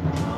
Oh.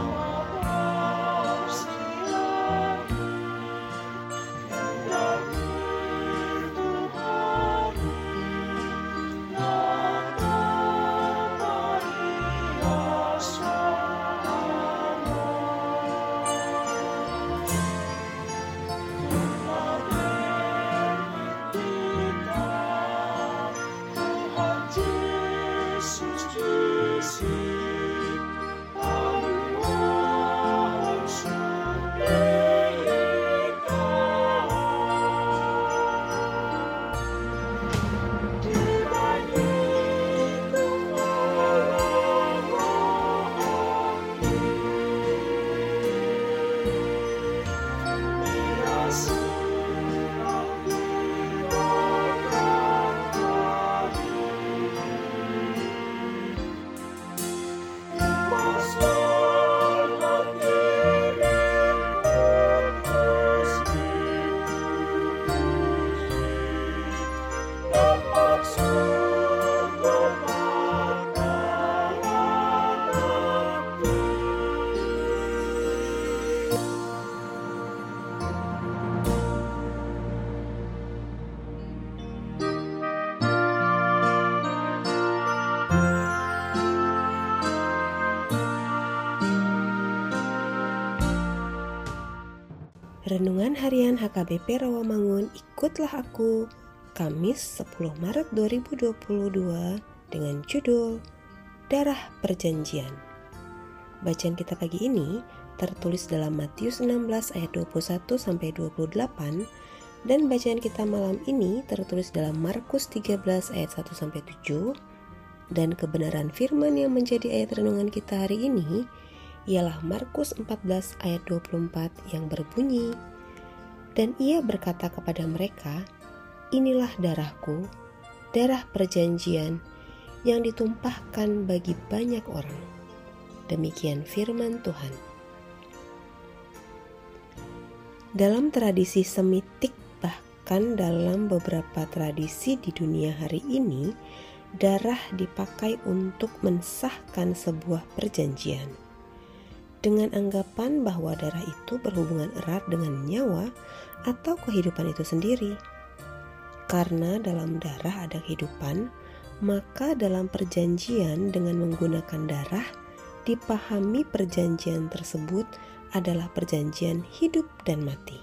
Renungan Harian HKBP Rawamangun Ikutlah Aku Kamis 10 Maret 2022 dengan judul Darah Perjanjian. Bacaan kita pagi ini tertulis dalam Matius 16 ayat 21 sampai 28 dan bacaan kita malam ini tertulis dalam Markus 13 ayat 1 sampai 7 dan kebenaran firman yang menjadi ayat renungan kita hari ini ialah Markus 14 ayat 24 yang berbunyi, Dan ia berkata kepada mereka, Inilah darahku, darah perjanjian yang ditumpahkan bagi banyak orang. Demikian firman Tuhan. Dalam tradisi Semitik bahkan dalam beberapa tradisi di dunia hari ini, darah dipakai untuk mensahkan sebuah perjanjian dengan anggapan bahwa darah itu berhubungan erat dengan nyawa atau kehidupan itu sendiri. Karena dalam darah ada kehidupan, maka dalam perjanjian dengan menggunakan darah dipahami perjanjian tersebut adalah perjanjian hidup dan mati.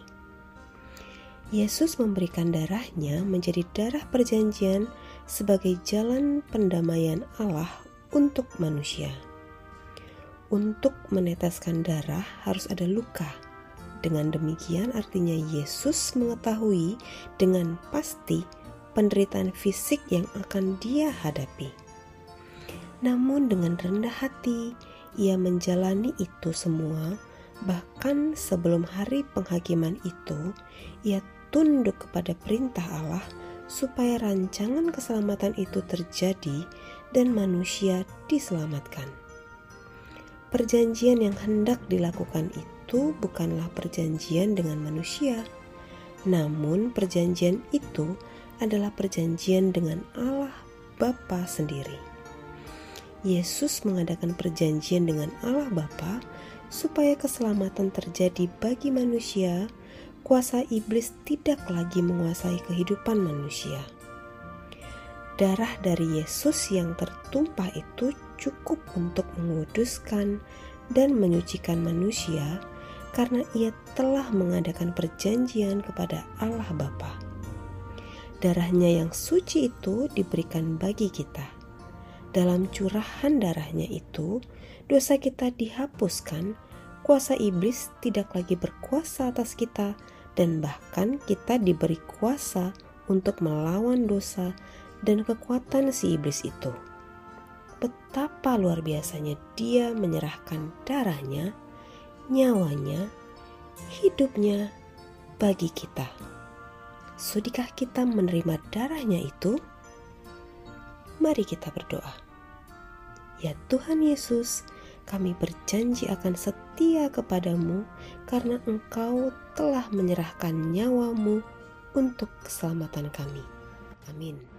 Yesus memberikan darahnya menjadi darah perjanjian sebagai jalan pendamaian Allah untuk manusia. Untuk menetaskan darah harus ada luka. Dengan demikian artinya Yesus mengetahui dengan pasti penderitaan fisik yang akan dia hadapi. Namun dengan rendah hati ia menjalani itu semua bahkan sebelum hari penghakiman itu ia tunduk kepada perintah Allah supaya rancangan keselamatan itu terjadi dan manusia diselamatkan. Perjanjian yang hendak dilakukan itu bukanlah perjanjian dengan manusia, namun perjanjian itu adalah perjanjian dengan Allah Bapa sendiri. Yesus mengadakan perjanjian dengan Allah Bapa supaya keselamatan terjadi bagi manusia, kuasa iblis tidak lagi menguasai kehidupan manusia. Darah dari Yesus yang tertumpah itu cukup untuk menguduskan dan menyucikan manusia karena ia telah mengadakan perjanjian kepada Allah Bapa. Darahnya yang suci itu diberikan bagi kita. Dalam curahan darahnya itu, dosa kita dihapuskan, kuasa iblis tidak lagi berkuasa atas kita, dan bahkan kita diberi kuasa untuk melawan dosa dan kekuatan si iblis itu betapa luar biasanya dia menyerahkan darahnya, nyawanya, hidupnya bagi kita. Sudikah kita menerima darahnya itu? Mari kita berdoa. Ya Tuhan Yesus, kami berjanji akan setia kepadamu karena Engkau telah menyerahkan nyawamu untuk keselamatan kami. Amin.